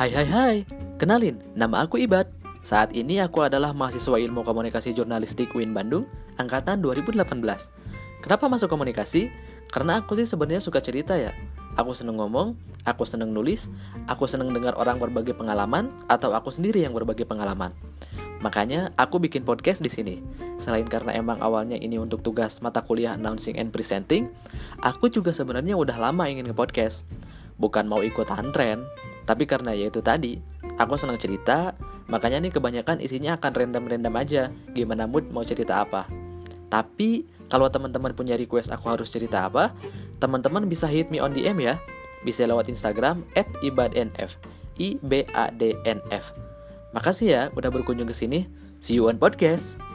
Hai hai hai, kenalin, nama aku Ibad. Saat ini aku adalah mahasiswa ilmu komunikasi jurnalistik UIN Bandung, angkatan 2018. Kenapa masuk komunikasi? Karena aku sih sebenarnya suka cerita ya. Aku seneng ngomong, aku seneng nulis, aku seneng dengar orang berbagi pengalaman, atau aku sendiri yang berbagi pengalaman. Makanya aku bikin podcast di sini. Selain karena emang awalnya ini untuk tugas mata kuliah announcing and presenting, aku juga sebenarnya udah lama ingin nge-podcast. Bukan mau ikutan tren, tapi karena ya itu tadi, aku senang cerita, makanya nih kebanyakan isinya akan random-random aja, gimana mood mau cerita apa. Tapi kalau teman-teman punya request aku harus cerita apa, teman-teman bisa hit me on DM ya. Bisa lewat Instagram @ibadnf. I B A D N F. Makasih ya udah berkunjung ke sini. See you on podcast.